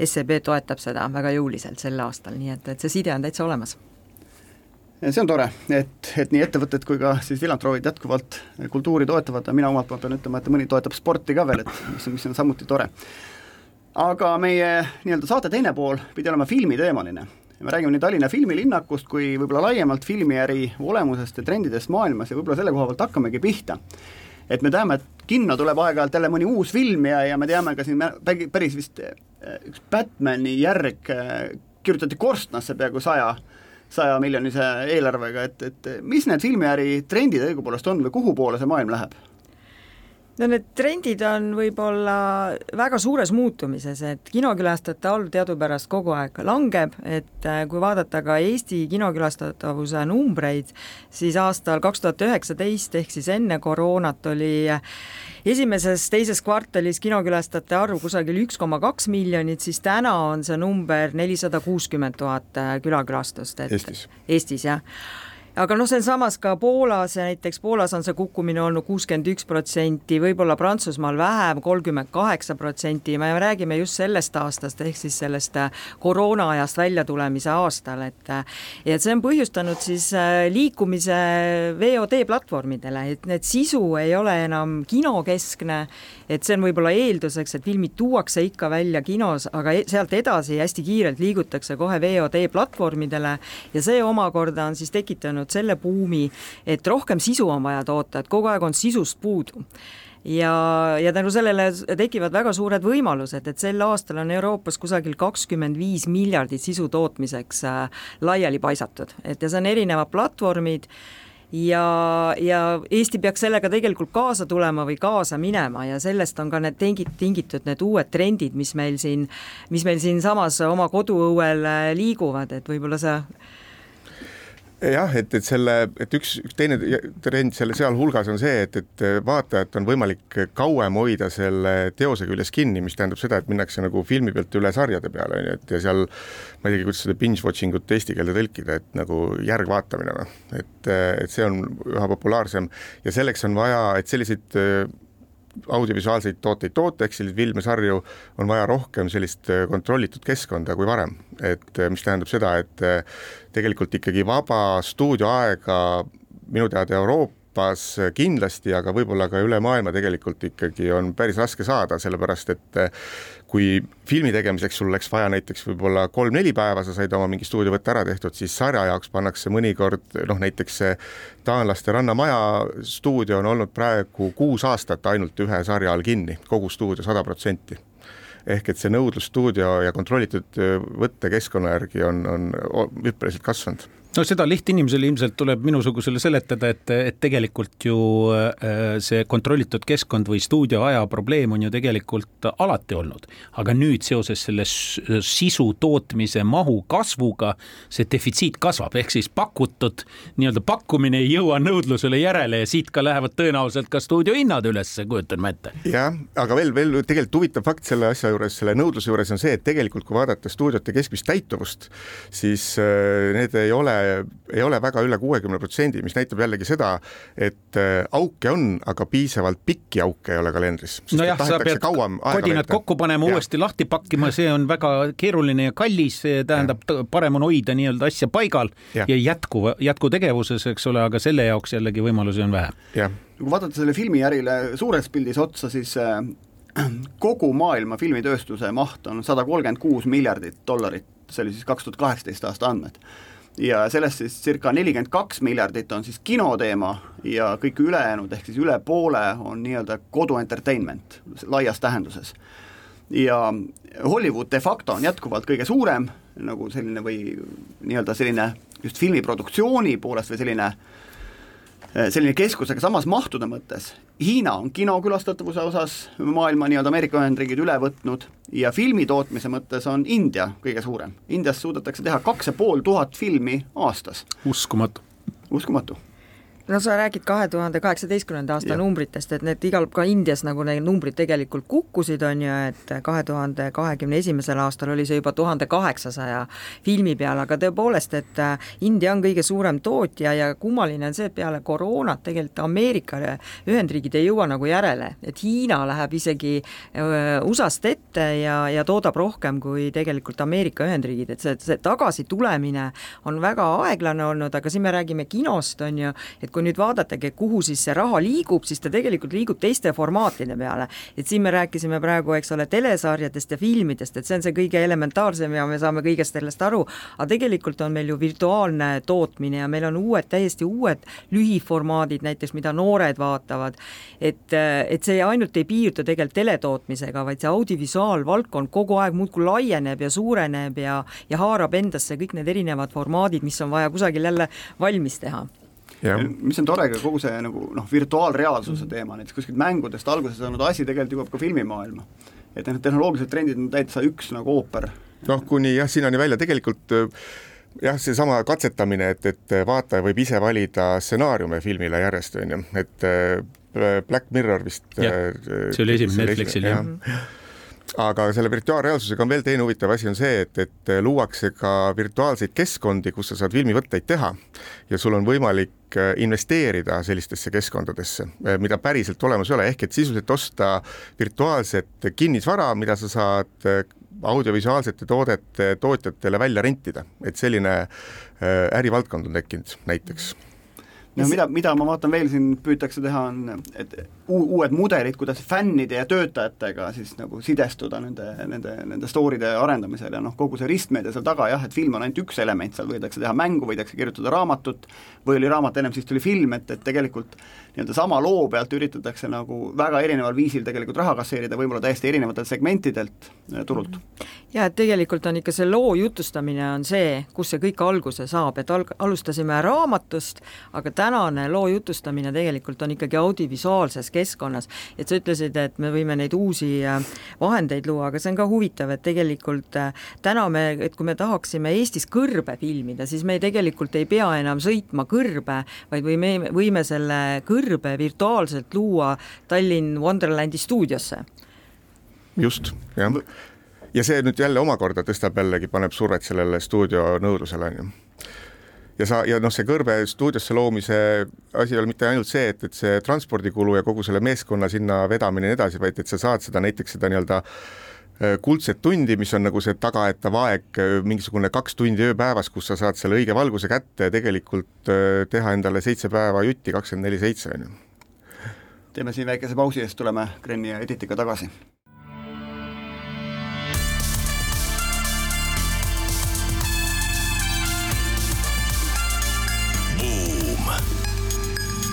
SEB toetab seda väga jõuliselt sel aastal, nii et, et see side on täitsa olemas see on tore, et, et nii ettevõtted kui ka siis filantroobid jätkuvalt kultuuri toetavad ja mina omalt poolt pean ütlema, et mõni toetab sporti ka veel, et mis, mis on samuti tore. aga meie nii-öelda saate teine pool pidi olema filmiteemaline. me räägime nii Tallinna filmilinnakust kui võib-olla laiemalt filmiäri olemusest ja trendidest maailmas ja võib-olla selle koha pealt hakkamegi pihta. et me teame, et kinno tuleb aeg-ajalt jälle mõni uus film ja, ja me teame ka siin päris vist eh, üks Batmani järg eh, kirjutati korstnasse peaaegu saja sajamiljonise eelarvega, et, et mis need filmiäri trendid õigupoolest on või kuhu poole see maailm läheb? No need trendid on võib-olla väga suures muutumises, et kinokülastajate arv teadupärast kogu aeg langeb, et äh, kui vaadata ka Eesti kinokülastatavuse numbreid, siis aastal kaks tuhat üheksateist ehk siis enne koroonat oli esimeses-teises kvartalis kinokülastajate arv kusagil üks koma kaks miljonit, siis täna on see number nelisada kuuskümmend tuhat äh, külakülastust, et Eestis, Eestis jah aga noh, see on samas ka Poolas näiteks Poolas on see kukkumine olnud kuuskümmend üks protsenti, võib-olla Prantsusmaal vähem, kolmkümmend kaheksa protsenti, me räägime just sellest aastast, ehk siis sellest äh, koroona ajast väljatulemise aastal, et äh, ja et see on põhjustanud siis äh, liikumise VOD platvormidele, et need sisu ei ole enam kinokeskne, et see on võib-olla eelduseks, et filmid tuuakse ikka välja kinos, aga e-, sealt edasi hästi kiirelt liigutakse kohe VOD platvormidele ja see omakorda on siis tekitanud tekitanud selle buumi, et rohkem sisu on vaja toota, et kogu aeg on sisust puudu. Ja, ja tänu sellele tekivad väga suured võimalused, et sel aastal on Euroopas kusagil kakskümmend viis miljardit sisu tootmiseks äh, laiali paisatud, et ja see on erinevad platvormid ja, ja Eesti peaks sellega tegelikult kaasa tulema või kaasa minema ja sellest on ka need tingid, tingitud need uued trendid, mis meil siin, mis meil siinsamas oma koduõuel äh, liiguvad, et võib-olla see jah, et, et selle, et üks, üks teine trend selle sealhulgas on see, et, et vaatajat on võimalik kauem hoida selle teose küljes kinni, mis tähendab seda, et minnakse nagu filmi pealt üle sarjade peale, on ju, et ja seal ma ei teagi, kuidas seda binge watching ut eesti keelde tõlkida, et nagu järgvaatamine või, et, et see on üha populaarsem ja selleks on vaja, et selliseid audiovisuaalseid tooteid toota, ehk selliseid filme-sarju on vaja rohkem sellist äh, kontrollitud keskkonda kui varem, et äh, mis tähendab seda, et äh, tegelikult ikkagi vaba stuudioaega minu teada Euroopas kindlasti, aga võib-olla ka üle maailma tegelikult ikkagi on päris raske saada, sellepärast et kui filmi tegemiseks sul läks vaja näiteks võib-olla kolm-neli päeva, sa said oma mingi stuudiovõtte ära tehtud, siis sarja jaoks pannakse mõnikord noh, näiteks see taanlaste Rannamaja stuudio on olnud praegu kuus aastat ainult ühe sarja all kinni, kogu stuudio sada protsenti. Ehk et see nõudlus stuudio ja kontrollitud võttekeskkonna järgi on, on hüppeliselt kasvanud no seda lihtinimesele ilmselt tuleb minusugusele seletada, et, et tegelikult ju äh, see kontrollitud keskkond või stuudioaja probleem on ju tegelikult alati olnud. aga nüüd seoses selle sisu tootmise mahu kasvuga see defitsiit kasvab, ehk siis pakutud nii-öelda pakkumine ei jõua nõudlusele järele ja siit ka lähevad tõenäoliselt ka stuudiohinnad üles, kujutan ma ette. jah, aga veel, veel tegelikult huvitav fakt selle asja juures, selle nõudluse juures on see, et tegelikult kui vaadata stuudiote keskmist täituvust, siis äh, need ei ole ei ole väga üle kuuekümne protsendi, mis näitab jällegi seda, et äh, auke on, aga piisavalt pikki auke ei ole kalendris. nojah, sa pead kodinad kokku panema, uuesti lahti pakkima, see on väga keeruline ja kallis, see tähendab, parem on hoida nii-öelda asja paigal ja, ja jätkuva, jätkutegevuses, eks ole, aga selle jaoks jällegi võimalusi on vähe. kui vaadata selle filmiärile suures pildis otsa, siis äh, kogu maailma filmitööstuse maht on sada kolmkümmend kuus miljardit dollarit, see oli siis kaks tuhat kaheksateist aasta andmed ja sellest siis circa nelikümmend kaks miljardit on siis kinoteema ja kõik ülejäänud, ehk siis üle poole on nii-öelda kodu entertainment laias tähenduses. ja Hollywood de facto on jätkuvalt kõige suurem nagu selline või nii-öelda selline just filmiproduktsiooni poolest või selline äh, selline keskus, aga samas mahtude mõttes Hiina on kinokülastatavuse osas maailma nii-öelda Ameerika Ühendriigid üle võtnud ja filmi tootmise mõttes on India kõige suurem. Indias suudetakse teha kaks ja pool tuhat filmi aastas. uskumatu. uskumatu no sa räägid kahe tuhande kaheksateistkümnenda aasta Jah. numbritest, et need igal, ka Indias nagu need numbrid tegelikult kukkusid, on ju, et kahe tuhande kahekümne esimesel aastal oli see juba tuhande kaheksasaja filmi peale, aga tõepoolest, et äh, India on kõige suurem tootja ja kummaline on see, et peale koroonat tegelikult Ameerika Ühendriigid ei jõua nagu järele, et Hiina läheb isegi USA-st ette ja, ja toodab rohkem kui tegelikult Ameerika Ühendriigid, et see, see tagasitulemine on väga aeglane olnud, aga siin me räägime kinost, on ju, et kui nüüd vaadatagi, kuhu siis see raha liigub, siis ta tegelikult liigub teiste formaatide peale. et siin me rääkisime praegu, eks ole, telesarjadest ja filmidest, et see on see kõige elementaarsem ja me saame kõigest sellest aru, aga tegelikult on meil ju virtuaalne tootmine ja meil on uued, täiesti uued lühiformaadid näiteks, mida noored vaatavad, et, et see ainult ei piirdu tegelikult teletootmisega, vaid see audiovisuaalvaldkond kogu aeg muudkui laieneb ja suureneb ja, ja haarab endasse kõik need erinevad formaadid, mis on vaja kusagil jälle valmis teha mis on tore ka kogu see nagu noh, virtuaalreaalsuse teema, näiteks kuskilt mängudest alguse saanud asi tegelikult jõuab ka filmimaailma. et need tehnoloogilised trendid on täitsa üks nagu ooper. noh, kuni jah, sinnani välja tegelikult äh, jah, seesama katsetamine, et, et vaataja võib ise valida stsenaariume filmile järjest, on ju, et äh, Black Mirror vist Jah, see oli esimene Netflixil, jah. aga selle virtuaalreaalsusega on veel teine huvitav asi, on see, et, et luuakse ka virtuaalseid keskkondi, kus sa saad filmivõtteid teha ja sul on võimalik äh, investeerida sellistesse keskkondadesse, mida päriselt olemas ei ole, ehk et sisuliselt osta virtuaalset kinnisvara, mida sa saad äh, audiovisuaalsete toodete tootjatele välja rentida, et selline äh, ärivaldkond on tekkinud näiteks no mida, mida ma vaatan veel siin püütakse teha, on et uu-, uued mudelid, kuidas fännide ja töötajatega siis nagu sidestuda nende, nende, nende story'de arendamisel ja noh, kogu see ristmeedia seal taga jah, et film on ainult üks element, seal võidakse teha mängu, võidakse kirjutada raamatut, või oli raamat, ennem siis tuli film, et, et tegelikult nii-öelda sama loo pealt üritatakse nagu väga erineval viisil tegelikult raha kasseerida, võib-olla täiesti erinevatelt segmentidelt äh, turult. ja et tegelikult on ikka see loo jutustamine on see, kus see kõik alguse saab, et alg-, alustasime raamatust, aga tänane loo jutustamine tegelikult on ikkagi audiovisuaalses keskkonnas. et sa ütlesid, et me võime neid uusi äh, vahendeid luua, aga see on ka huvitav, et tegelikult äh, täna me, et kui me tahaksime Eestis kõrbe filmida, siis me ei, tegelikult ei pea enam sõitma kõrbe, vaid võime, võime selle kõrbe virtuaalselt luua Tallinn Wonderlandi stuudiosse just, jah. ja see nüüd jälle omakorda tõstab jällegi, paneb survet sellele stuudio nõudlusele, on ju. ja sa, ja noh, see kõrbe stuudiosse loomise asi ei ole mitte ainult see, et, et see transpordikulu ja kogu selle meeskonna sinna vedamine ja nii edasi, vaid et sa saad seda näiteks seda nii-öelda äh, kuldset tundi, mis on nagu see tagaetav aeg, mingisugune kaks tundi ööpäevas, kus sa saad selle õige valguse kätte ja tegelikult äh, teha endale seitse päeva jutti kakskümmend neli seitse, on ju. teeme siin väikese pausi ja siis tuleme Krenni ja Editiga tagasi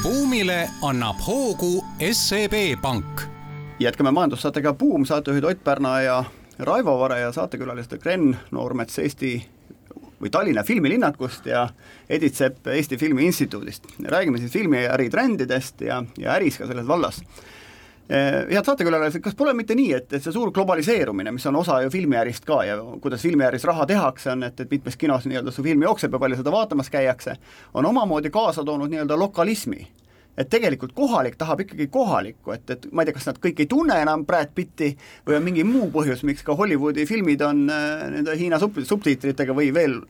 buumile annab hoogu SEB Pank. Jätkame majandussaatega Buum, saatejuhid Ott Pärna ja Raivo Vare ja saatekülalised Kren Noormets Eesti või Tallinna filmilinnakust ja Edith Sepp Eesti Filmi Instituudist. räägime siis filmiäri trendidest ja, ja äris ka selles vallas. Head saatekülalised, kas pole mitte nii, et, et see suur globaliseerumine, mis on osa ju filmiärist ka ja kuidas filmiäris raha tehakse, on, et, et mitmes kinos nii-öelda su film jookseb ja palju seda vaatamas käiakse, on omamoodi kaasa toonud nii-öelda lokalismi et tegelikult kohalik tahab ikkagi kohalikku, et, et ma ei tea, kas nad kõik ei tunne enam Brad Pitti või on mingi muu põhjus, miks ka Hollywoodi filmid on äh, nende Hiina sub-, subtiitritega või veel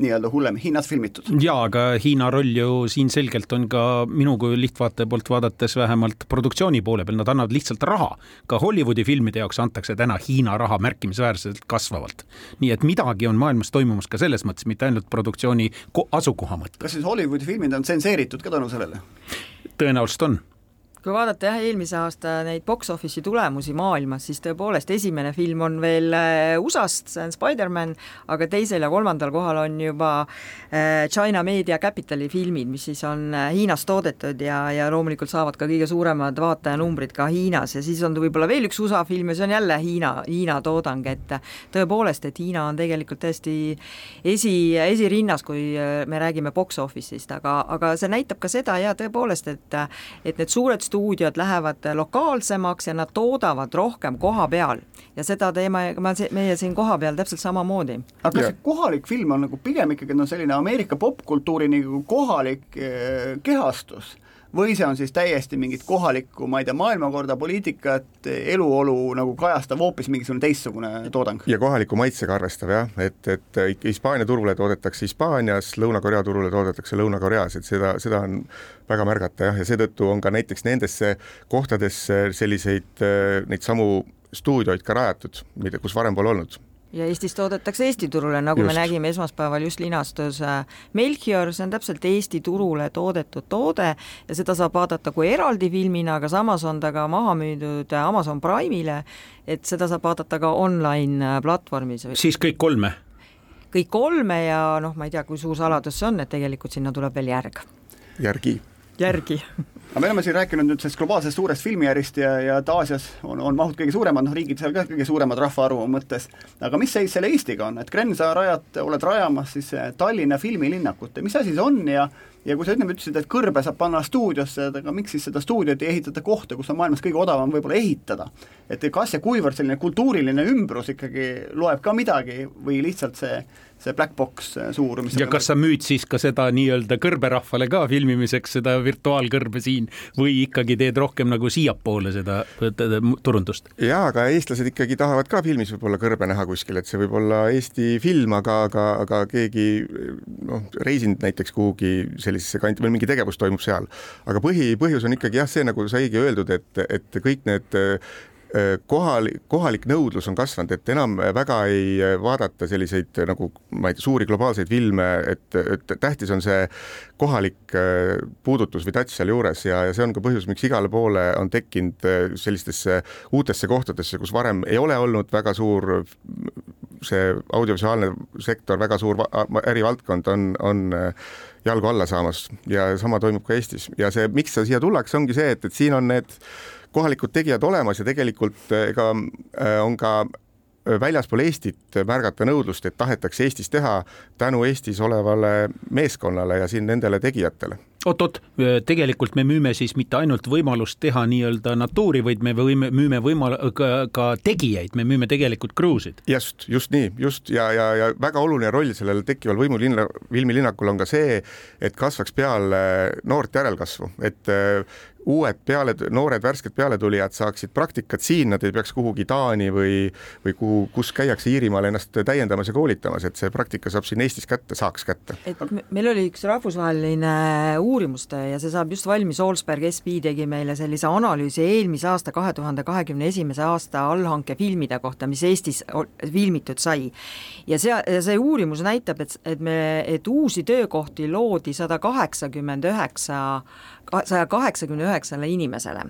nii-öelda hullem, Hiinas filmitud. jaa, aga Hiina roll ju siin selgelt on ka minu kui lihtvaataja poolt vaadates vähemalt produktsiooni poole peal, nad annavad lihtsalt raha. ka Hollywoodi filmide jaoks antakse täna Hiina raha märkimisväärselt kasvavalt. nii et midagi on maailmas toimumas ka selles mõttes, mitte ainult produktsiooni asukoha mõttes. kas siis Hollywoodi filmid on tsenseeritud ka tänu sellele? Tõenäoliselt on kui vaadata jah, eelmise aasta neid box office'i tulemusi maailmas, siis tõepoolest esimene film on veel äh, USA-st, see on Spider-man, aga teisel ja kolmandal kohal on juba äh, China Media Capitali filmid, mis siis on äh, Hiinas toodetud ja, ja loomulikult saavad ka kõige suuremad vaatajanumbrid ka Hiinas. Ja siis on võib-olla veel üks USA film ja see on jälle Hiina, Hiina toodang, et tõepoolest, et Hiina on tegelikult tõesti esi, esirinnas, kui me räägime box office'ist, aga, aga see näitab ka seda ja tõepoolest, et et need suured filmistuudiod lähevad lokaalsemaks ja nad toodavad rohkem koha peal. Ja seda teeme meie siin kohapeal täpselt samamoodi. aga kas see kohalik film on nagu pigem ikkagi no selline Ameerika popkultuuri nagu kohalik eh, kehastus või see on siis täiesti mingit kohalikku, ma ei tea, maailmakorda, poliitikat, eluolu nagu kajastav hoopis mingisugune teistsugune toodang? ja kohaliku maitsega arvestav jah, et, et Hispaania turule toodetakse Hispaanias, Lõuna-Korea turule toodetakse Lõuna-Koreas, et seda, seda on väga märgata jah, ja seetõttu on ka näiteks nendesse kohtadesse selliseid neid samu stuudioid ka rajatud, mida, kus varem pole olnud ja Eestis toodetakse Eesti turule, nagu just. me nägime esmaspäeval just linastus äh, Melchior, see on täpselt Eesti turule toodetud toode ja seda saab vaadata kui eraldi filmina, aga samas on ta ka maha müüdud Amazon Prime'ile, et seda saab vaadata ka online äh, platvormis. siis kõik kolme? kõik kolme ja noh, ma ei tea, kui suur saladus see on, et tegelikult sinna tuleb veel järg. järgi. Järgi. Aga me oleme siin rääkinud nüüd sellest globaalsest suurest filmiärist ja, ja et Aasias on, on mahud kõige suuremad, noh riigid seal ka kõige suuremad rahvaarvu mõttes, aga mis seis selle Eestiga on, et Gren, sa rajad, oled rajamas siis eh, Tallinna filmilinnakut. Ja mis asi see on? Ja ja kui sa ennem ütlesid, et kõrbe saab panna stuudiosse, aga miks siis seda stuudiot ei ehitata kohta, kus on maailmas kõige odavam võib-olla ehitada? et kas ja kuivõrd selline kultuuriline ümbrus ikkagi loeb ka midagi või lihtsalt see see black box äh, suur, ja kas sa müüd siis ka seda nii-öelda kõrberahvale ka filmimiseks, seda virtuaalkõrbe siin, või ikkagi teed rohkem nagu siiapoole seda turundust? jaa, aga eestlased ikkagi tahavad ka filmis võib-olla kõrbe näha kuskil, et see võib olla Eesti film, aga, aga, aga keegi noh, reisinud näiteks kuhugi sellisesse kanti või mingi tegevus toimub seal. aga põhi, põhjus on ikkagi jah, see, nagu sai õige öeldud, et, et kõik need Äh, kohal, kohalik nõudlus on kasvanud, et enam väga ei vaadata selliseid nagu ma ei tea, suuri globaalseid filme, et, et tähtis on see kohalik äh, puudutus või touch sealjuures ja, ja see on ka põhjus, miks igale poole on tekkinud äh, sellistesse uutesse kohtadesse, kus varem ei ole olnud väga suur see audiovisuaalne sektor, väga suur ärivaldkond on, on jalgu alla saamas ja sama toimub ka Eestis. Ja see, miks siia tullakse, ongi see, et, et siin on need kohalikud tegijad olemas ja tegelikult ega äh, on ka äh, väljaspool Eestit märgata nõudlust, et tahetakse Eestis teha tänu Eestis olevale meeskonnale ja siin nendele tegijatele oot-oot, tegelikult me müüme siis mitte ainult võimalust teha nii-öelda natuuri, vaid me võime, müüme võimal-, ka, ka tegijaid, me müüme tegelikult kruusid. just, just nii, just ja, ja, ja väga oluline roll sellel tekkival võimulinna, filmilinnakul on ka see, et kasvaks peale noort järelkasvu, et uued peale, noored värsked pealetulijad saaksid praktikat siin, nad ei peaks kuhugi Taani või, või kuhu, kus käiakse Iirimaal ennast täiendamas ja koolitamas, et see praktika saab siin Eestis kätte, saaks kätte. et meil oli üks rahvusvaheline uurimustöö ja see saab just valmis, Olsberg SB tegi meile sellise analüüsi eelmise aasta, kahe tuhande kahekümne esimese aasta allhankefilmide kohta, mis Eestis filmitud sai. ja see, see uurimus näitab, et, et me, et uusi töökohti loodi sada kaheksakümmend üheksa saja kaheksakümne üheksale inimesele.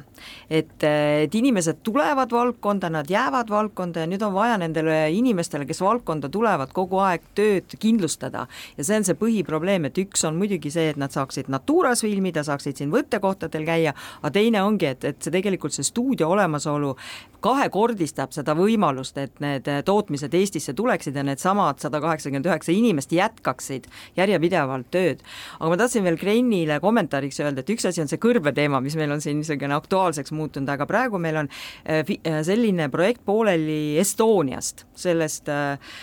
et, et inimesed tulevad valdkonda, nad jäävad valdkonda ja nüüd on vaja nendele inimestele, kes valdkonda tulevad, kogu aeg tööd kindlustada. ja see on see põhiprobleem, et üks on muidugi see, et nad saaksid Naturas filmida, saaksid siin võttekohtadel käia, aga teine ongi, et, et see tegelikult see stuudio olemasolu kahekordistab seda võimalust, et need tootmised Eestisse tuleksid ja needsamad sada kaheksakümmend üheksa inimest jätkaksid järjepidevalt tööd. aga ma tahtsin veel Grenile kommentaariks öelda, et üks asi on see kõrbeteema, mis meil on siin niisugune aktuaalseks muutunud, aga praegu meil on äh, äh, selline projekt pooleli Estoniast, sellest äh,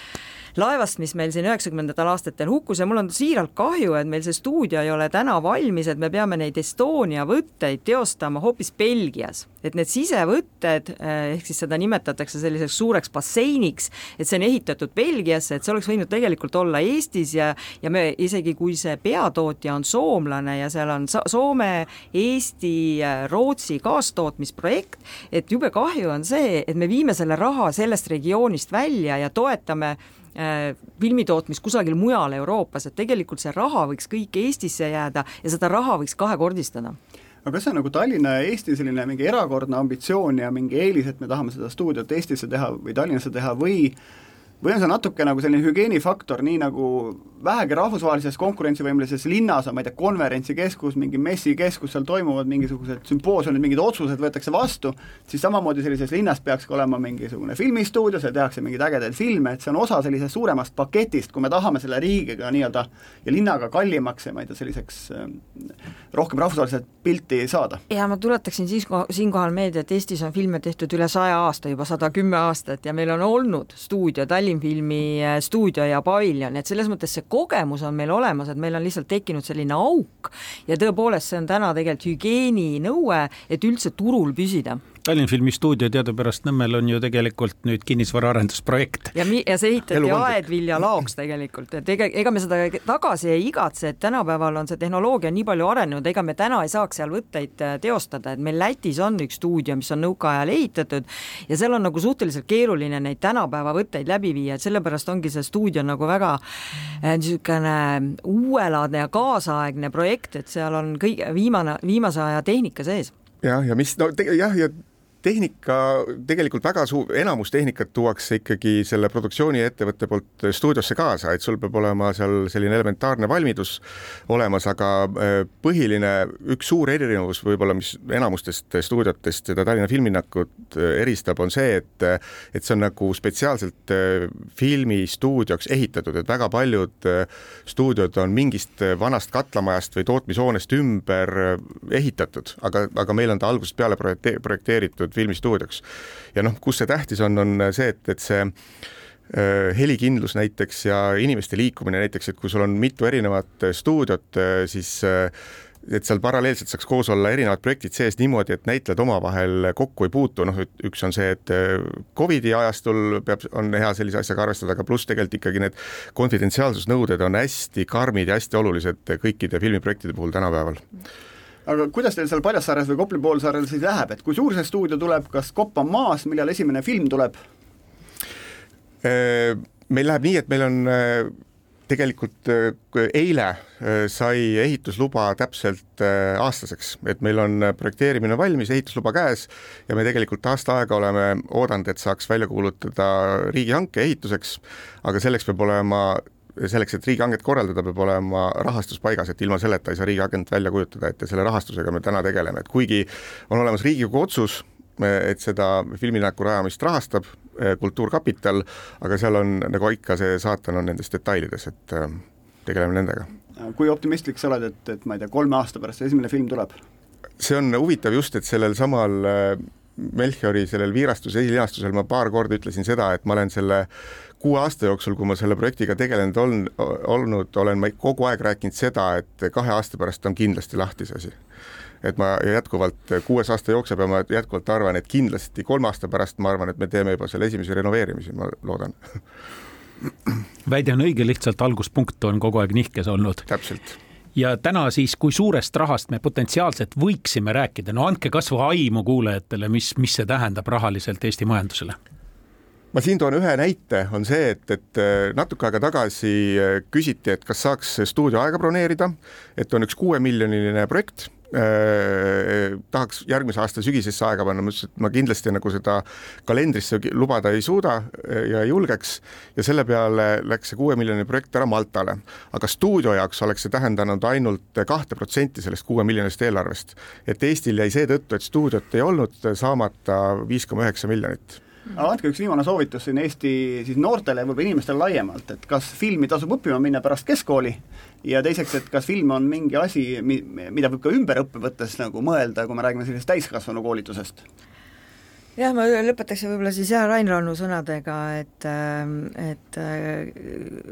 laevast, mis meil siin üheksakümnendatel aastatel hukkus ja mul on siiralt kahju, et meil see stuudio ei ole täna valmis, et me peame neid Estonia võtteid teostama hoopis Belgias. et need sisevõtted, eh, ehk siis seda nimetatakse selliseks suureks basseiniks, et see on ehitatud Belgiasse, et see oleks võinud tegelikult olla Eestis ja ja me isegi, kui see peatootja on soomlane ja seal on Soome, Eesti, Rootsi kaastootmisprojekt, et jube kahju on see, et me viime selle raha sellest regioonist välja ja toetame filmitootmist kusagil mujal Euroopas, et tegelikult see raha võiks kõik Eestisse jääda ja seda raha võiks kahekordistada. Aga kas see on nagu Tallinna ja Eesti selline mingi erakordne ambitsioon ja mingi eelis, et me tahame seda stuudiot Eestisse teha või Tallinnasse teha või või on see natuke nagu selline hügieenifaktor, nii nagu vähegi rahvusvahelises konkurentsivõimelises linnas on, ma ei tea, konverentsikeskus, mingi messikeskus, seal toimuvad mingisugused sümpoosiumid, mingid otsused võetakse vastu, siis samamoodi sellises linnas peaks ka olema mingisugune filmistuudio, seal tehakse mingeid ägedaid filme, et see on osa sellisest suuremast paketist, kui me tahame selle riigiga nii-öelda ja linnaga kallimaks ja ma ei tea, selliseks äh, rohkem rahvusvaheliselt pilti saada. ja ma tuletaksin siis siinkohal meelde, et Eestis on filme tehtud üle saja aasta, juba sada kümme aastat ja meil on olnud stuudio Tallinnas, Tallinnfilmi äh, stuudio ja paviljon, et selles mõttes see kogemus on meil olemas, et meil on lihtsalt tekkinud selline auk ja tõepoolest, see on täna tegelikult hügieeninõue, et üldse turul püsida Tallinnfilmi stuudio teadupärast Nõmmel on ju tegelikult nüüd kinnisvaraarendusprojekt. ja mi-, ja see ehitati Aedvilja laoks tegelikult, et ega, ega me seda tagasi ei igatse, et tänapäeval on see tehnoloogia nii palju arenenud, ega me täna ei saaks seal võtteid äh, teostada, et meil Lätis on üks stuudio, mis on nõukaajal ehitatud ja seal on nagu suhteliselt keeruline neid tänapäeva võtteid läbi viia, et sellepärast ongi see stuudio nagu väga äh, niisugune uuelaadne ja kaasaegne projekt, et seal on kõige viimane, viimase aja tehnika sees. Jah, ja mis no te, jah, ja tehnika, tegelikult väga suur, enamus tehnikat tuuakse ikkagi selle produktsiooniettevõtte poolt stuudiosse kaasa, et sul peab olema seal selline elementaarne valmidus olemas, aga äh, põhiline, üks suur erinevus võib-olla, mis enamustest stuudiotest seda Tallinna filmminnakut äh, eristab, on see, et et see on nagu spetsiaalselt äh, filmistuudioks ehitatud, et väga paljud stuudiod on mingist vanast katlamajast või tootmishoonest ümber ehitatud, aga, aga meil on ta algusest peale projekteeritud filmistuudioks. ja noh, kus see tähtis on, on see, et, et see äh, helikindlus näiteks ja inimeste liikumine näiteks, et kui sul on mitu erinevat stuudiot, äh, siis äh, et seal paralleelselt saaks koos olla erinevad projektid sees niimoodi, et näitlejad omavahel kokku ei puutu, noh, üks on see, et Covidi ajastul peab, on hea sellise asjaga arvestada, aga pluss tegelikult ikkagi need konfidentsiaalsusnõuded on hästi karmid ja hästi olulised kõikide filmiprojektide puhul tänapäeval aga kuidas teil seal Paljassaares või Kopli poolsaarel siis läheb, et kui suur see stuudio tuleb, kas kopp on maas, millal esimene film tuleb? Äh, meil läheb nii, et meil on äh, tegelikult äh, eile sai ehitusluba täpselt aastaseks, et meil on projekteerimine valmis, ehitusluba käes ja me tegelikult aasta aega oleme oodanud, et saaks välja kuulutada riigihanke ehituseks, aga selleks peab olema selleks, et riigihanget korraldada, peab olema rahastus paigas, et ilma selleta ei saa riigihanget välja kujutada, et ja selle rahastusega me täna tegeleme, et kuigi on olemas Riigikogu otsus, et seda filmilinnaku rajamist rahastab eh, Kultuurkapital, aga seal on nagu ikka, see saatan on nendes detailides, et eh, tegeleme nendega. kui optimistlik sa oled, et, et ma ei tea, kolme aasta pärast esimene film tuleb? see on huvitav just, et sellel samal eh, Melchiori sellel viirastuse esilinastusel ma paar korda ütlesin seda, et ma olen selle kuue aasta jooksul, kui ma selle projektiga tegelenud on, olnud, olen ma kogu aeg rääkinud seda, et kahe aasta pärast on kindlasti lahti see asi. et ma jätkuvalt, kuues aasta jookseb ja ma jätkuvalt arvan, et kindlasti kolme aasta pärast ma arvan, et me teeme juba selle esimesi renoveerimisi, ma loodan väide on õige, lihtsalt alguspunkt on kogu aeg nihkes olnud. täpselt ja täna siis, kui suurest rahast me potentsiaalselt võiksime rääkida, no andke kas või aimu kuulajatele, mis, mis see tähendab rahaliselt Eesti majandusele ma siin toon ühe näite, on see, et, et äh, natuke aega tagasi äh, küsiti, et kas saaks stuudioaega broneerida, et on üks kuuemiljoniline projekt eh,, tahaks järgmise aasta sügisesse aega panna, ma ütlesin, et ma kindlasti nagu seda kalendrisse lubada ei suuda ja ei julgeks ja selle peale läks see kuuemiljoniline projekt ära Maltale. aga stuudio jaoks oleks see tähendanud ainult kahte protsenti sellest kuue miljonist eelarvest. et Eestil jäi seetõttu, et stuudiot ei olnud, saamata viis koma üheksa miljonit aga andke üks viimane soovitus siin Eesti siis noortele, võib-olla inimestele laiemalt, et kas filmi tasub õppima minna pärast keskkooli ja teiseks, et kas film on mingi asi, mi-, mida võib ka ümberõppe võttes nagu mõelda, kui me räägime sellisest täiskasvanu koolitusest? jah, ma lõpetaksin võib-olla siis jah, Rain Rannu sõnadega, et, et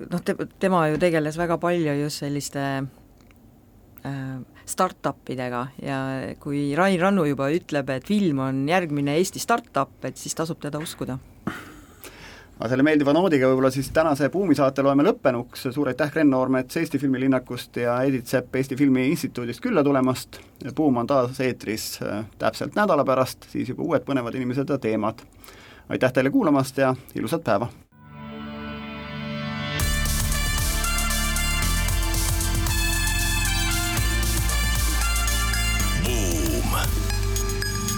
noh, te, tema ju tegeles väga palju just selliste äh, startup idega ja kui Rain Rannu juba ütleb, et film on järgmine Eesti startup, et siis tasub teda uskuda aga selle meeldiva noodiga võib-olla siis tänase Buumi-saate loeme lõppenuks, suur aitäh, Gren Noormets Eesti Filmilinnakust ja Edith Sepp Eesti Filmi Instituudist külla tulemast, Buum on taas eetris äh, täpselt nädala pärast, siis juba uued põnevad inimesed ja teemad. aitäh teile kuulamast ja ilusat päeva!